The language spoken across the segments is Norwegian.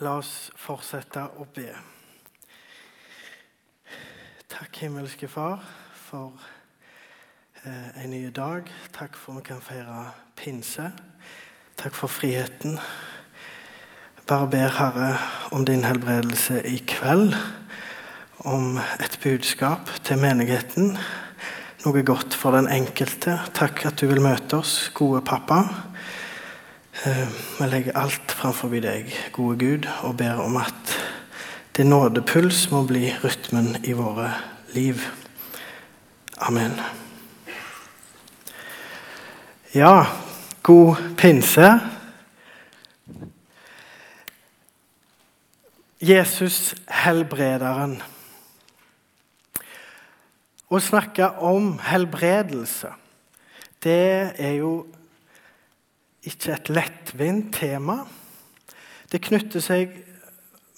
La oss fortsette å be. Takk, himmelske Far, for eh, en ny dag. Takk for at vi kan feire pinse. Takk for friheten. Bare ber, Herre, om din helbredelse i kveld. Om et budskap til menigheten. Noe godt for den enkelte. Takk at du vil møte oss, gode pappa. Vi legger alt framfor deg, gode Gud, og ber om at din nådepuls må bli rytmen i våre liv. Amen. Ja, god pinse. Jesus helbrederen. Å snakke om helbredelse, det er jo ikke et lettvint tema. Det knytter seg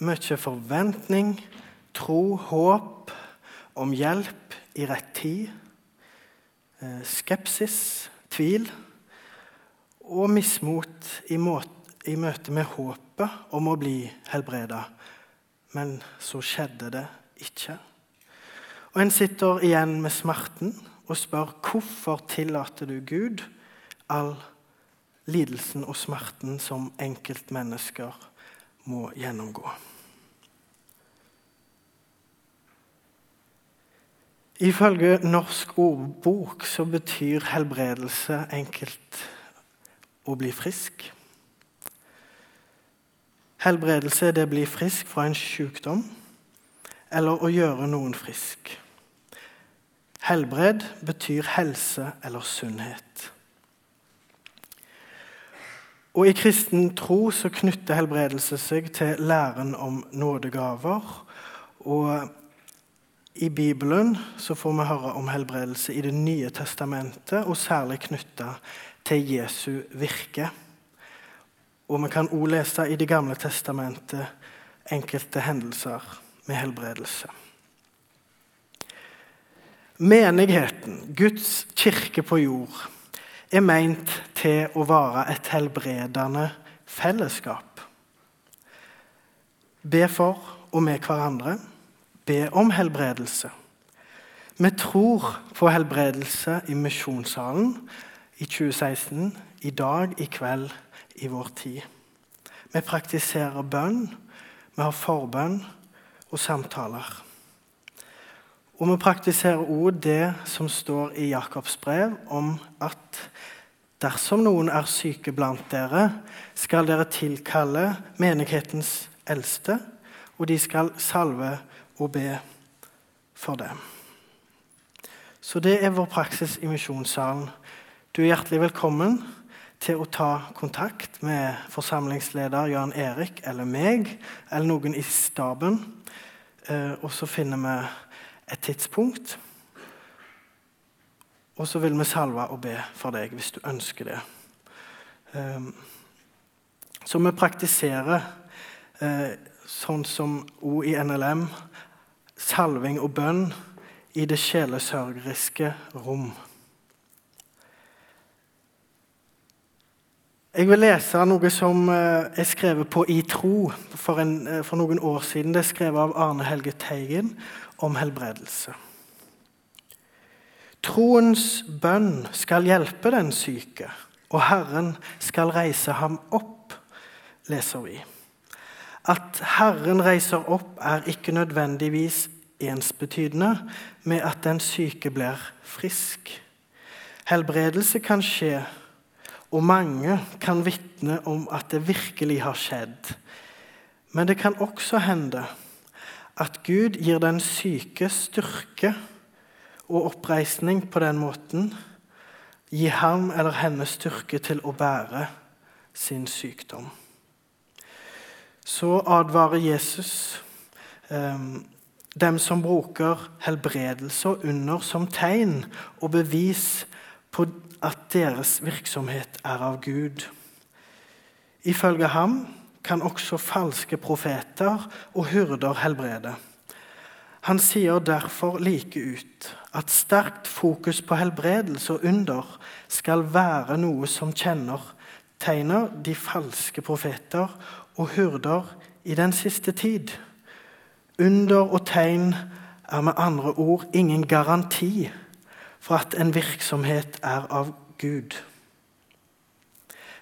mye forventning, tro, håp om hjelp i rett tid, eh, skepsis, tvil og mismot i, i møte med håpet om å bli helbreda. Men så skjedde det ikke. Og En sitter igjen med smerten og spør hvorfor tillater du Gud all lidelsen og smerten som enkeltmennesker må gjennomgå. Ifølge Norsk ordbok så betyr helbredelse enkelt å bli frisk. Helbredelse er det å bli frisk fra en sykdom eller å gjøre noen frisk. Helbred betyr helse eller sunnhet. Og I kristen tro så knytter helbredelse seg til læren om nådegaver. Og I Bibelen så får vi høre om helbredelse i Det nye testamentet, og særlig knytta til Jesu virke. Og vi kan òg lese i Det gamle testamentet enkelte hendelser med helbredelse. Menigheten, Guds kirke på jord, er meint til å være et helbredende fellesskap. Be for og med hverandre. Be om helbredelse. Vi tror på helbredelse i Misjonssalen i 2016, i dag, i kveld, i vår tid. Vi praktiserer bønn, vi har forbønn og samtaler. Og vi praktiserer òg det som står i Jakobs brev om at dersom noen er syke blant dere, skal dere tilkalle menighetens eldste, og de skal salve og be for dem. Så det er vår praksis i Misjonssalen. Du er hjertelig velkommen til å ta kontakt med forsamlingsleder Jan Erik eller meg eller noen i staben. Eh, og så finner vi et tidspunkt. Og så vil vi salve og be for deg hvis du ønsker det. Ehm, så vi praktiserer eh, sånn som O i NLM salving og bønn i det sjelesørgeriske rom. Jeg vil lese noe som eh, er skrevet på I tro for, en, eh, for noen år siden. Det er skrevet av Arne Helge Teigen om helbredelse. Troens bønn skal hjelpe den syke, og Herren skal reise ham opp, leser vi. At Herren reiser opp, er ikke nødvendigvis ensbetydende med at den syke blir frisk. Helbredelse kan skje, og mange kan vitne om at det virkelig har skjedd. Men det kan også hende at Gud gir den syke styrke og oppreisning på den måten. Gi ham eller henne styrke til å bære sin sykdom. Så advarer Jesus eh, dem som bruker helbredelse og under som tegn og bevis på at deres virksomhet er av Gud. Ifølge ham kan også falske profeter og hyrder helbrede. Han sier derfor like ut at sterkt fokus på helbredelse og under skal være noe som kjenner tegner de falske profeter og hyrder i den siste tid. Under og tegn er med andre ord ingen garanti for at en virksomhet er av Gud.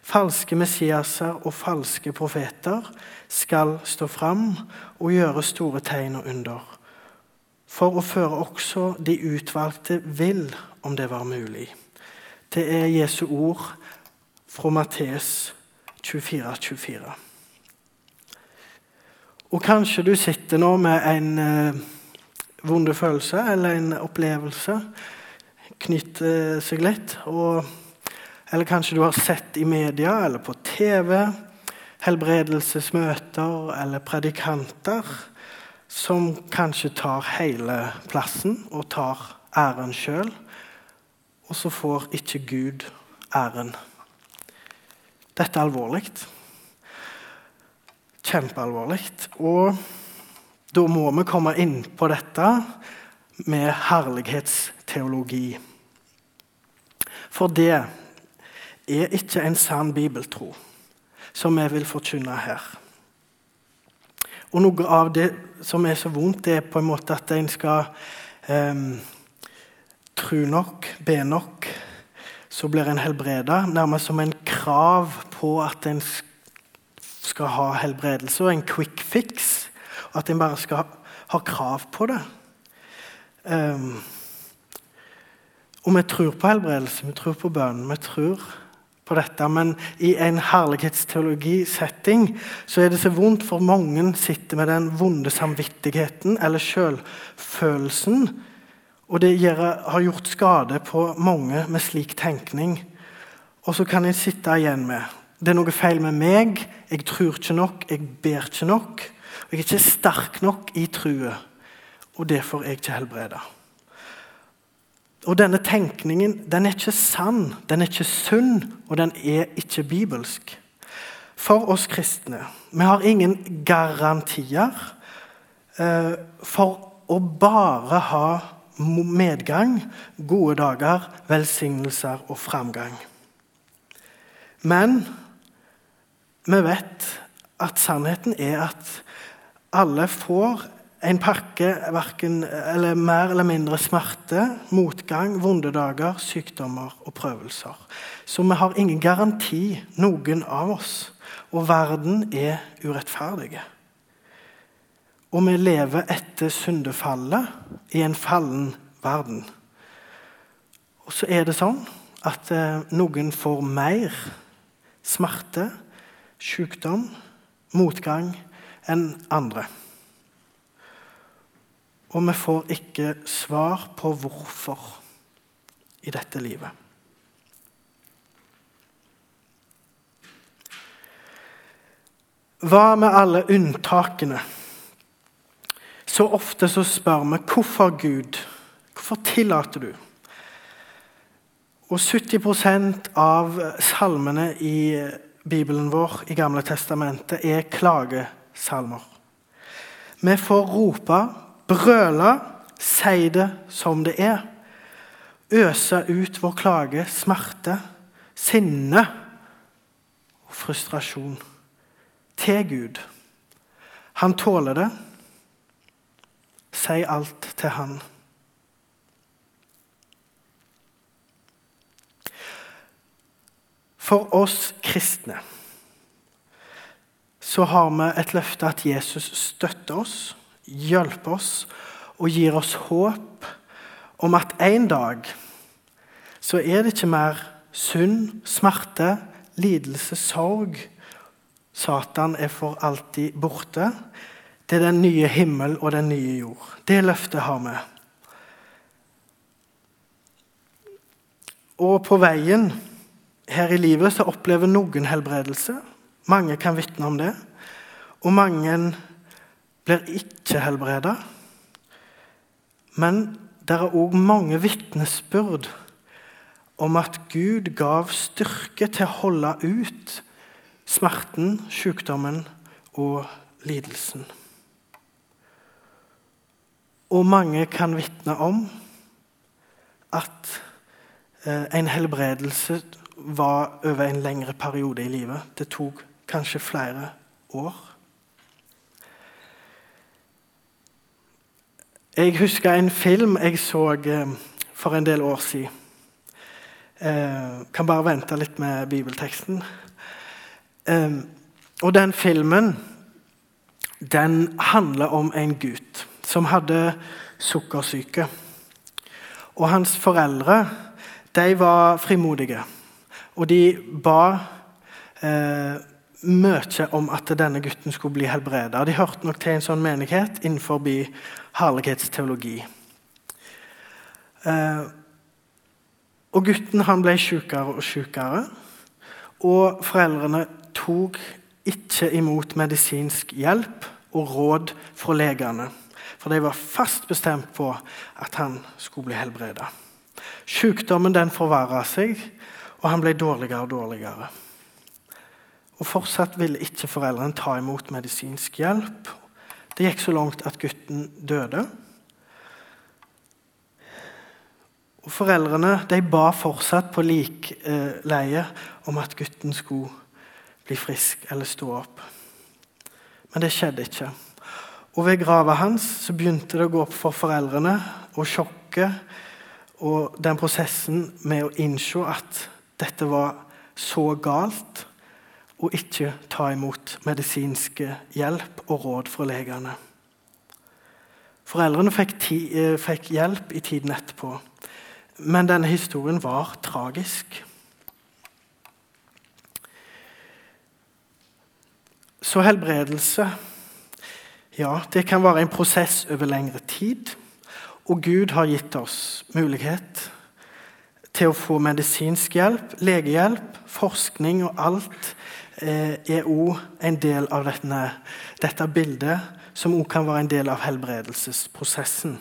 Falske Messiaser og falske profeter skal stå fram og gjøre store tegn og under, for å føre også de utvalgte vill, om det var mulig. Det er Jesu ord fra Mattes 24, 24. Og kanskje du sitter nå med en eh, vond følelse eller en opplevelse knytter seg litt. Og, eller kanskje du har sett i media eller på TV helbredelsesmøter eller predikanter som kanskje tar hele plassen og tar æren sjøl, og så får ikke Gud æren. Dette er alvorlig. Kjempealvorlig. Og da må vi komme inn på dette med herlighetsteologi. For det er ikke en sann bibeltro som vi vil forkynne her. Og noe av det som er så vondt, det er på en måte at en skal eh, tro nok, be nok, så blir en helbreda. Nærmest som en krav på at en skal ha helbredelse, og en quick fix. At en bare skal ha krav på det. Um, og vi tror på helbredelse, vi tror på bønn, vi tror på dette. Men i en herlighetsteologisetting så er det så vondt, for mange sitter med den vonde samvittigheten eller sjølfølelsen. Og det har gjort skade på mange med slik tenkning. Og så kan en sitte igjen med det er noe feil med meg, jeg tror ikke nok, jeg ber ikke nok. Jeg er ikke sterk nok i trua, og derfor er jeg ikke helbreda. Og denne tenkningen den er ikke sann, den er ikke sunn, og den er ikke bibelsk. For oss kristne vi har ingen garantier eh, for å bare ha medgang, gode dager, velsignelser og framgang. Men vi vet at sannheten er at alle får en pakke verken, eller mer eller mindre smerte, motgang, vonde dager, sykdommer og prøvelser. Så vi har ingen garanti, noen av oss. Og verden er urettferdig. Og vi lever etter syndefallet i en fallen verden. Og så er det sånn at eh, noen får mer smerte, sykdom, motgang enn andre. Og vi får ikke svar på hvorfor i dette livet. Hva med alle unntakene? Så ofte så spør vi hvorfor Gud? Hvorfor tillater du? Og 70% av salmene i Bibelen vår i Gamle testamentet er klagesalmer. Vi får rope Brøle, si det som det er. Øse ut vår klage, smerte, sinne og frustrasjon til Gud. Han tåler det. Si alt til han. For oss kristne så har vi et løfte at Jesus støtter oss hjelper oss og gir oss håp om at en dag så er det ikke mer synd, smerte, lidelse, sorg. Satan er for alltid borte. Det er den nye himmel og den nye jord. Det løftet har vi. Og på veien her i livet så opplever noen helbredelse. Mange kan vitne om det. Og mange blir ikke helbreda. Men det er òg mange vitnesbyrd om at Gud gav styrke til å holde ut smerten, sykdommen og lidelsen. Og mange kan vitne om at eh, en helbredelse var over en lengre periode i livet. Det tok kanskje flere år. Jeg husker en film jeg så eh, for en del år siden. Eh, kan bare vente litt med bibelteksten. Eh, og den filmen den handler om en gutt som hadde sukkersyke. Og hans foreldre de var frimodige, og de ba mye om at denne gutten skulle bli helbreda. De hørte nok til en sånn menighet innenfor herlighetsteologi. Eh, og gutten han ble sykere og sykere. Og foreldrene tok ikke imot medisinsk hjelp og råd fra legene. For de var fast bestemt på at han skulle bli helbreda. Sykdommen den forverra seg, og han ble dårligere og dårligere. Og Fortsatt ville ikke foreldrene ta imot medisinsk hjelp. Det gikk så langt at gutten døde. Og Foreldrene de ba fortsatt på likleie om at gutten skulle bli frisk eller stå opp. Men det skjedde ikke. Og Ved grava hans så begynte det å gå opp for foreldrene, og sjokket og den prosessen med å innse at dette var så galt og ikke ta imot medisinske hjelp og råd fra legene. Foreldrene fikk, ti, eh, fikk, hjelp i tiden etterpå, men denne historien var tragisk. Så helbredelse ja, det kan være en prosess over lengre tid. Og Gud har gitt oss mulighet til å få medisinsk hjelp, legehjelp, forskning og alt er òg en del av denne, dette bildet, som òg kan være en del av helbredelsesprosessen.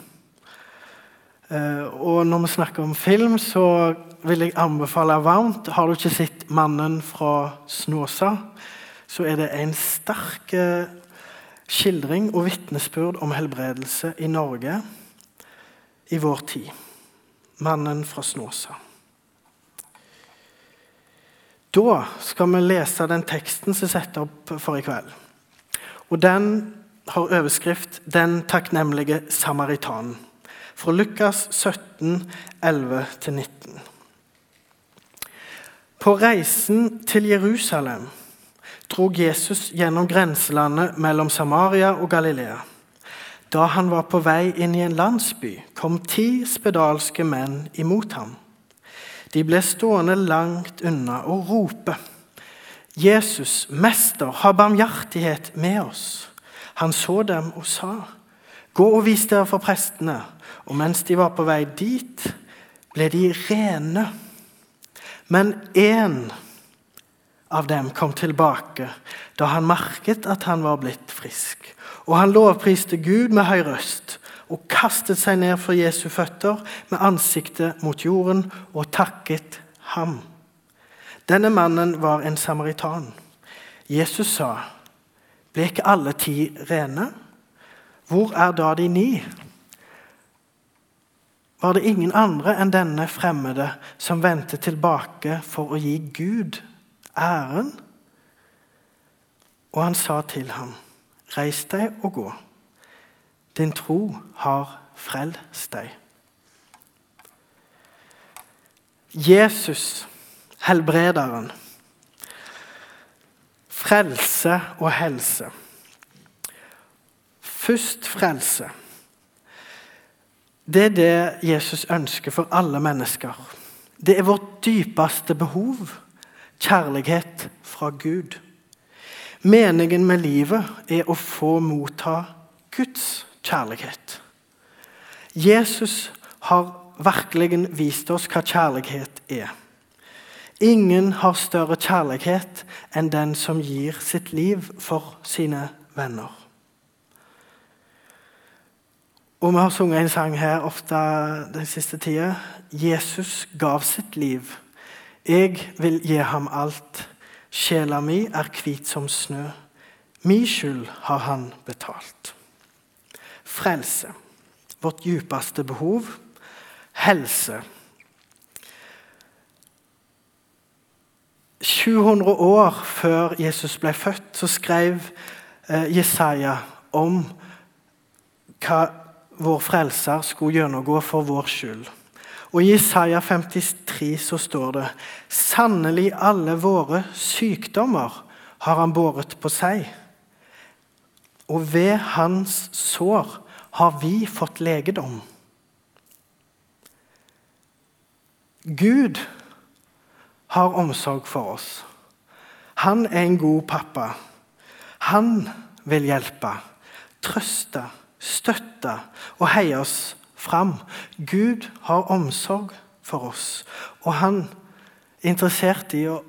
Eh, og når vi snakker om film, så vil jeg anbefale varmt Har du ikke sett 'Mannen fra Snåsa', så er det en sterk eh, skildring og vitnesbyrd om helbredelse i Norge i vår tid. 'Mannen fra Snåsa'. Da skal vi lese den teksten som er satt opp for i kveld. Og Den har overskrift 'Den takknemlige samaritanen'. Fra Lukas 17, 11-19. På reisen til Jerusalem drog Jesus gjennom grenselandet mellom Samaria og Galilea. Da han var på vei inn i en landsby, kom ti spedalske menn imot ham. De ble stående langt unna og rope. Jesus, Mester, ha barmhjertighet med oss. Han så dem og sa, Gå og vis dere for prestene. Og mens de var på vei dit, ble de rene. Men én av dem kom tilbake da han merket at han var blitt frisk. Og han lovpriste Gud med høy røst og kastet seg ned for Jesu føtter med ansiktet mot jorden og takket ham. Denne mannen var en samaritan. Jesus sa, 'Ble ikke alle ti rene?' Hvor er da de ni? Var det ingen andre enn denne fremmede som vendte tilbake for å gi Gud æren? Og han sa til ham, 'Reis deg og gå.' Din tro har frelst deg. Jesus, helbrederen. Frelse og helse. Først frelse. Det er det Jesus ønsker for alle mennesker. Det er vårt dypeste behov. Kjærlighet fra Gud. Meningen med livet er å få motta Guds kjærlighet. Jesus har virkelig vist oss hva kjærlighet er. Ingen har større kjærlighet enn den som gir sitt liv for sine venner. Og Vi har sunget en sang her ofte den siste tida. Jesus gav sitt liv. Jeg vil gi ham alt. Sjela mi er hvit som snø. Mi skyld har han betalt frelse. Vårt djupeste behov helse. 700 år før Jesus ble født, så skrev eh, Jesaja om hva vår frelser skulle gjennomgå for vår skyld. Og I Jesaja 53 så står det Sannelig alle våre sykdommer har han båret på seg. Og ved hans sår har vi fått legedom. Gud har omsorg for oss. Han er en god pappa. Han vil hjelpe, trøste, støtte og heie oss fram. Gud har omsorg for oss, og han er interessert i og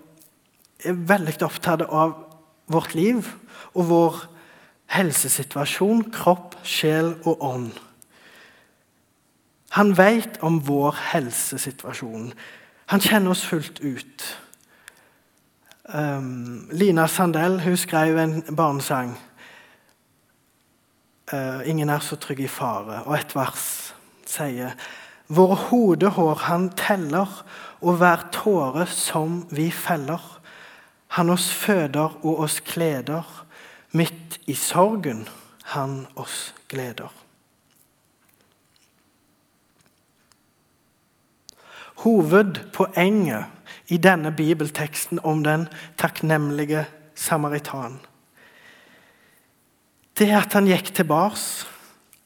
er veldig opptatt av vårt liv og vår helsesituasjon, kropp, sjel og ånd. Han vet om vår helsesituasjon. Han kjenner oss fullt ut. Um, Lina Sandell hun skrev en barnesang. Uh, 'Ingen er så trygg i fare', og et vers sier Våre hodehår han teller, og hver tåre som vi feller. Han oss føder og oss kleder, midt i sorgen han oss gleder. Hovedpoenget i denne bibelteksten om den takknemlige samaritan, det er at han gikk tilbake,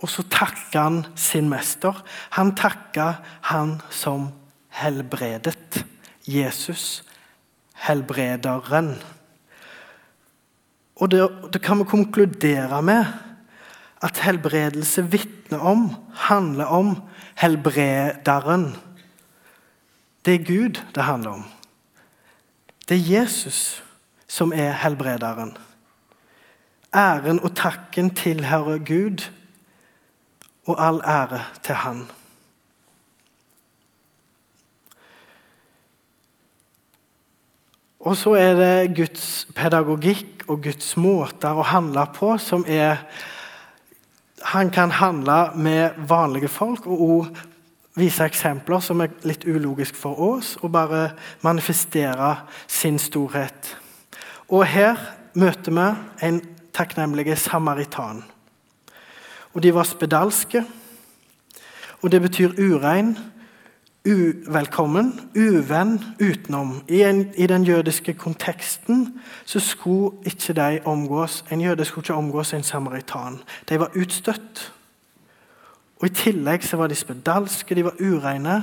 og så takka han sin mester. Han takka han som helbredet. Jesus, helbrederen. Og det, kan vi konkludere med at helbredelse vitner om, handler om helbrederen. Det er Gud det handler om. Det er Jesus som er helbrederen. Æren og takken tilhører Gud, og all ære til Han. Og så er det Guds pedagogikk og Guds måter å handle på som er Han kan handle med vanlige folk og òg vise eksempler som er litt ulogiske for oss, og bare manifestere sin storhet. Og her møter vi en takknemlig samaritan. Og de var spedalske, og det betyr urein, uvelkommen, uvenn utenom. I, en, I, den jødiske konteksten så skulle ikke de omgås, en jøde skulle ikke omgås en samaritan. De var utstøtt. Og I tillegg så var de spedalske, de var ureine.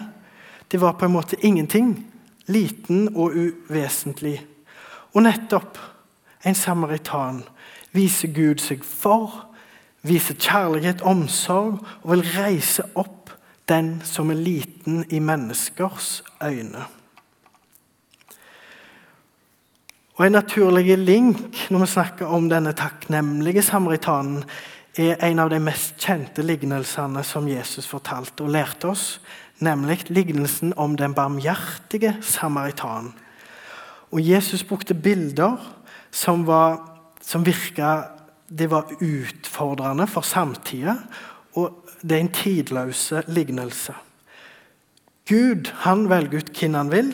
De var på en måte ingenting. Liten og uvesentlig. Og nettopp en samaritan viser Gud seg for, viser kjærlighet, omsorg og vil reise opp den som er liten i menneskers øyne. Og En naturlig link når vi snakker om denne takknemlige samaritanen, er en av de mest kjente lignelsene som Jesus fortalte og lærte oss, nemlig lignelsen om den barmhjertige samaritanen. Og Jesus brukte bilder som, var, som virka det var utfordrende for samtida, og det er en tidløse lignelse. Gud han velger ut hvem han vil,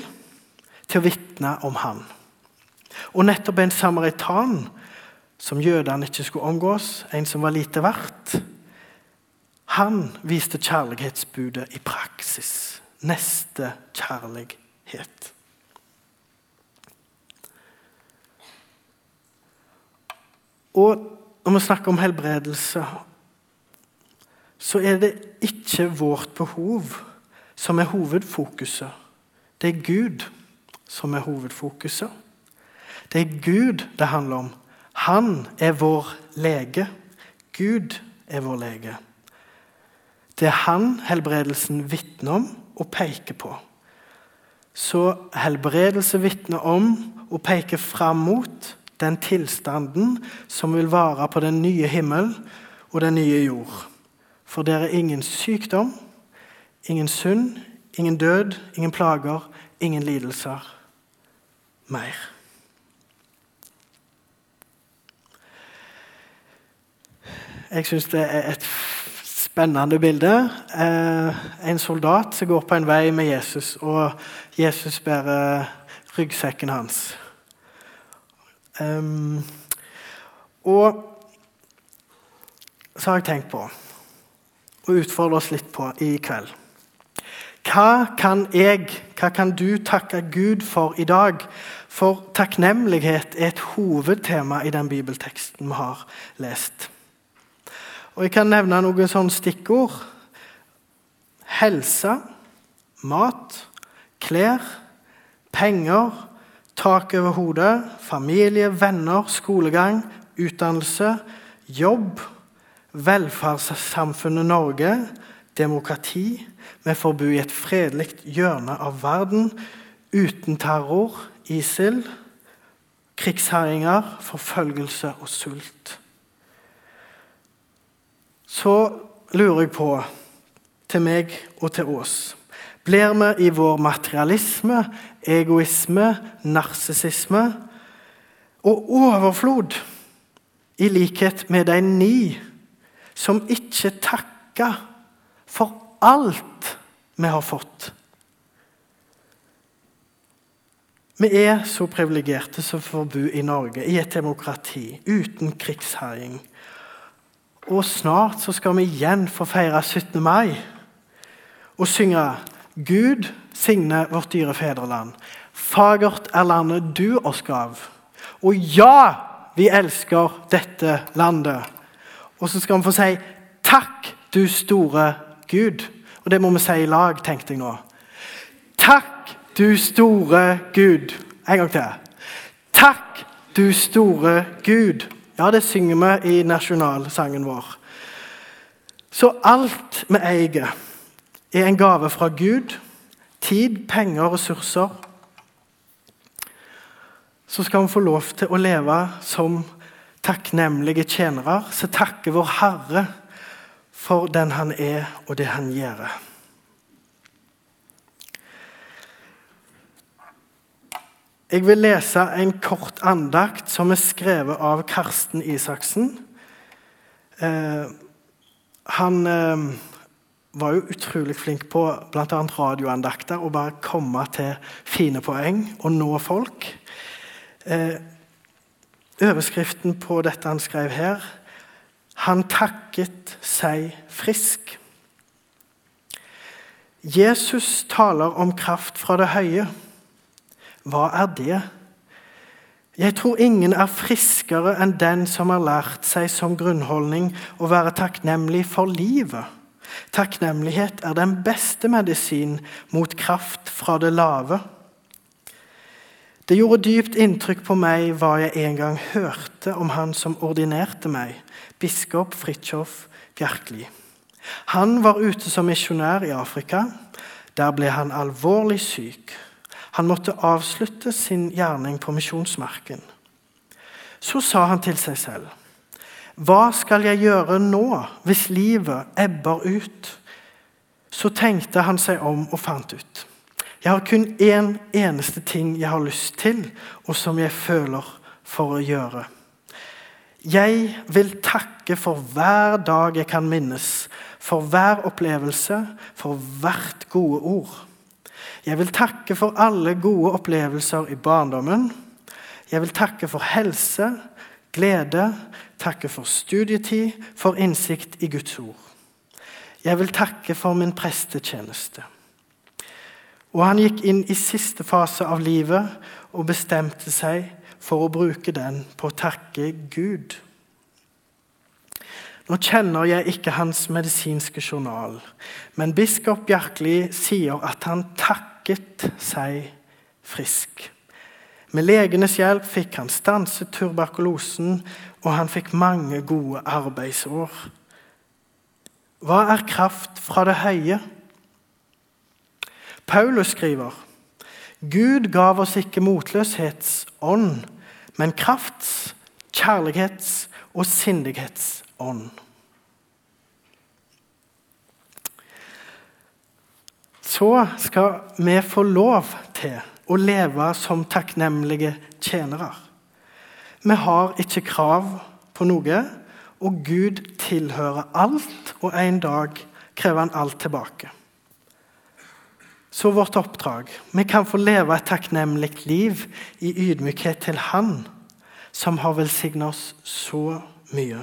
til å vitne om han. Og nettopp en samaritan som jødene ikke skulle omgås, en som var lite verdt. Han viste kjærlighetsbudet i praksis. Neste kjærlighet. Og når vi snakker om helbredelse, så er det ikke vårt behov som er hovedfokuset. Det er Gud som er hovedfokuset. Det er Gud det handler om. Han er vår lege. Gud er vår lege. Det er han helbredelsen vitner om og peker på. Så helbredelse vitner om og peker fram mot den tilstanden som vil vare på den nye himmel og den nye jord. For det er ingen sykdom, ingen synd, ingen død, ingen plager, ingen lidelser mer. Jeg syns det er et spennende bilde. Eh, en soldat som går på en vei med Jesus, og Jesus bærer ryggsekken hans. Og så har jeg tenkt på å utfordre oss litt på i kveld. Hva kan jeg, hva kan du takke Gud for i dag? For takknemlighet er et hovedtema i den bibelteksten vi har lest. Og Jeg kan nevne noen sånne stikkord. Helse, mat, klær, penger, tak over hodet, familie, venner, skolegang, utdannelse, jobb, velferdssamfunnet Norge, demokrati, vi får bo i et fredelig hjørne av verden uten terror, ISIL, krigsherjinger, forfølgelse og sult. Så lurer jeg på, til meg og til oss Blir vi i vår materialisme, egoisme, narsissisme og overflod, i likhet med de ni som ikke takker for alt vi har fått. Vi er så privilegerte som får bo i Norge, i et demokrati, uten krigsherjing. Og snart så skal vi igjen få feire 17. mai og synge 'Gud signe vårt dyre fedreland'. Fagert er landet du oss gav. Og ja, vi elsker dette landet. Og så skal vi få si 'Takk, du store Gud'. Og det må vi si i lag, tenkte jeg nå. Takk, du store Gud. En gang til. Takk, du store Gud. Ja, det synger vi i nasjonalsangen vår. Så alt vi eier, er en gave fra Gud. Tid, penger, ressurser. Så skal vi få lov til å leve som takknemlige tjenere som takker vår Herre for den han er, og det han gjør. Jeg vil lese en kort andakt som er skrevet av Karsten Isaksen. Eh, han eh, var jo utrolig flink på bl.a. radioandakter og bare komme til fine poeng og nå folk. Eh, overskriften på dette han skrev her han takket seg frisk. Jesus taler om kraft fra det høye. Hva er det? Jeg tror ingen er friskere enn den som har lært seg som grunnholdning å være takknemlig for livet. Takknemlighet er den beste medisin mot kraft fra det lave. Det gjorde dypt inntrykk på meg hva jeg en gang hørte om han som ordinerte meg biskop Fridtjof Bjerkeli. Han var ute som misjonær i Afrika. Der ble han alvorlig syk. Han måtte avslutte sin gjerning på misjonsmarken. Så sa han til seg selv.: Hva skal jeg gjøre nå, hvis livet ebber ut? Så tenkte han seg om og fant ut. Jeg har kun én eneste ting jeg har lyst til, og som jeg føler for å gjøre. Jeg vil takke for hver dag jeg kan minnes, for hver opplevelse, for hvert gode ord. Jeg vil takke for alle gode opplevelser i barndommen. Jeg vil takke for helse, glede, takke for studietid, for innsikt i Guds ord. Jeg vil takke for min prestetjeneste. Og han gikk inn i siste fase av livet og bestemte seg for å bruke den på å takke Gud. Nå kjenner jeg ikke hans medisinske journal, men biskop Bjerkeli sier at han takket seg frisk. Med legenes hjelp fikk han stanset tuberkulosen, og han fikk mange gode arbeidsår. Hva er kraft fra det høye? Paulus skriver Gud gav oss ikke motløshetsånd, men krafts, kjærlighets og sindighetsånd. Så skal vi få lov til å leve som takknemlige tjenere. Vi har ikke krav på noe, og Gud tilhører alt, og en dag krever han alt tilbake. Så vårt oppdrag vi kan få leve et takknemlig liv i ydmykhet til Han som har velsignet oss så mye.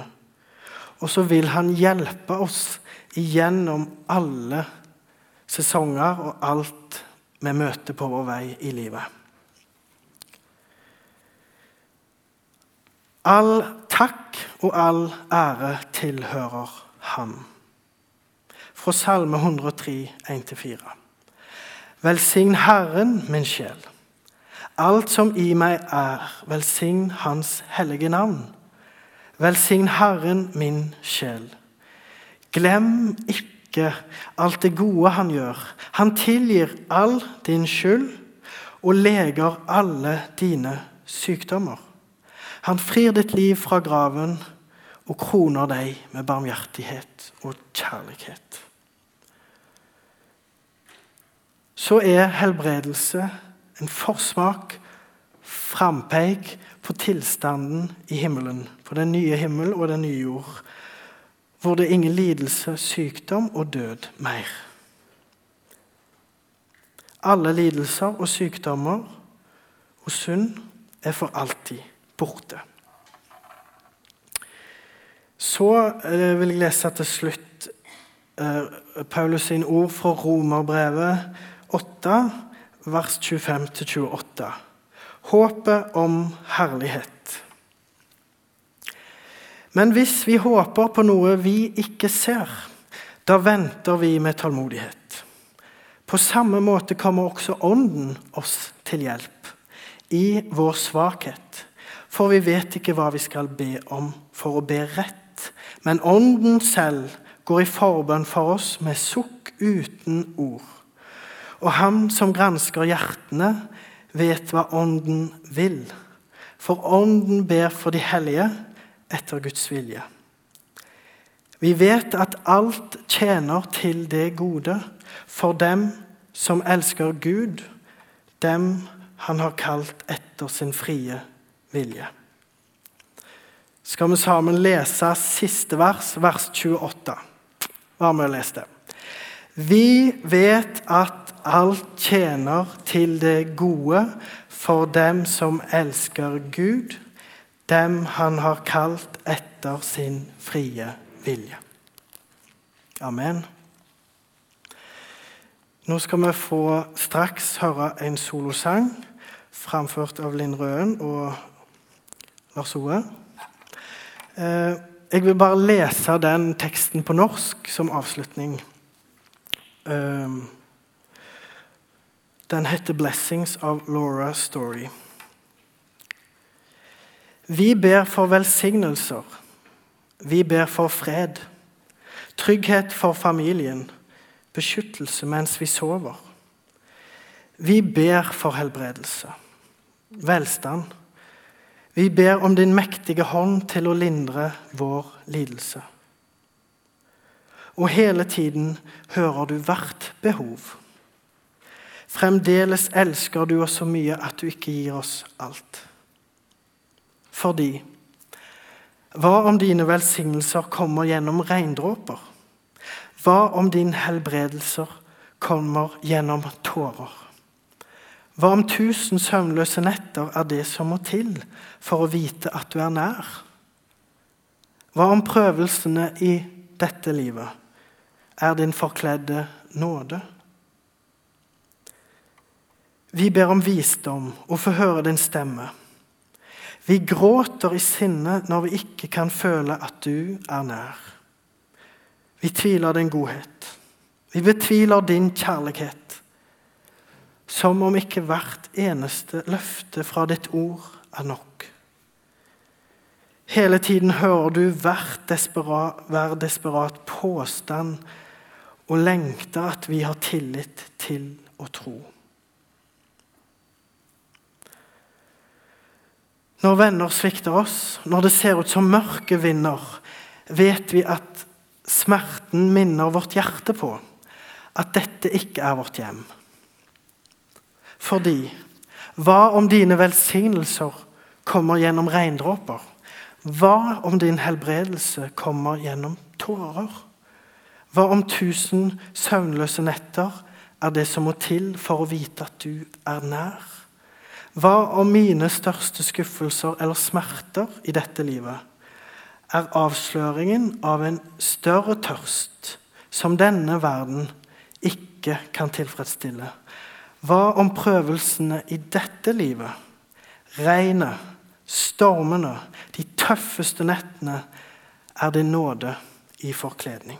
Og så vil Han hjelpe oss igjennom alle sesonger og alt vi møter på vår vei i livet. All takk og all ære tilhører Ham. Fra Salme 103, 1-4. Velsign Herren, min sjel. Alt som i meg er, velsign Hans hellige navn. Velsign Herren, min sjel. Glem ikke alt det gode han gjør. Han tilgir all din skyld og leger alle dine sykdommer. Han frir ditt liv fra graven og kroner deg med barmhjertighet og kjærlighet. Så er helbredelse en forsmak, frampeik på tilstanden i himmelen, på den nye himmel og den nye jord, hvor det er ingen lidelse, sykdom og død mer. Alle lidelser og sykdommer og synd er for alltid borte. Så eh, vil jeg lese til slutt eh, Paulus sin ord fra Romerbrevet 8, vers 25-28. Håpet om herlighet. Men hvis vi håper på noe vi ikke ser, da venter vi med tålmodighet. På samme måte kommer også Ånden oss til hjelp i vår svakhet. For vi vet ikke hva vi skal be om for å be rett. Men Ånden selv går i forbønn for oss med sukk uten ord. Og Han som gransker hjertene, vet hva Ånden vil. For Ånden ber for de hellige etter Guds vilje. Vi vet at alt tjener til det gode for dem som elsker Gud, dem han har kalt etter sin frie vilje. Skal vi sammen lese siste vers, vers 28? Hva med å lese det? Vi vet at alt tjener til det gode for dem som elsker Gud, dem han har kalt etter sin frie vilje. Amen. Nå skal vi få straks høre en solosang framført av Linn Røen og Lars Oe. Eh, jeg vil bare lese den teksten på norsk som avslutning. Den heter 'Blessings' of Laura Story. Vi ber for velsignelser. Vi ber for fred. Trygghet for familien. Beskyttelse mens vi sover. Vi ber for helbredelse. Velstand vi ber om din mektige hånd til å lindre vår lidelse. Og hele tiden hører du hvert behov. Fremdeles elsker du oss så mye at du ikke gir oss alt. Fordi Hva om dine velsignelser kommer gjennom regndråper? Hva om din helbredelser kommer gjennom tårer? Hva om tusen søvnløse netter er det som må til for å vite at du er nær? Hva om prøvelsene i dette livet er din forkledde nåde? Vi ber om visdom og får høre din stemme. Vi gråter i sinne når vi ikke kan føle at du er nær. Vi tviler din godhet. Vi betviler din kjærlighet. Som om ikke hvert eneste løfte fra ditt ord er nok. Hele tiden hører du hver desperat, hver desperat påstand og lengter at vi har tillit til å tro. Når venner svikter oss, når det ser ut som mørket vinner, vet vi at smerten minner vårt hjerte på at dette ikke er vårt hjem. Fordi hva om dine velsignelser kommer gjennom regndråper? Hva om din helbredelse kommer gjennom tårer? Hva om tusen søvnløse netter er det som må til for å vite at du er nær? Hva om mine største skuffelser eller smerter i dette livet er avsløringen av en større tørst som denne verden ikke kan tilfredsstille? Hva om prøvelsene i dette livet, regnet, stormene, de tøffeste nettene, er din nåde i forkledning?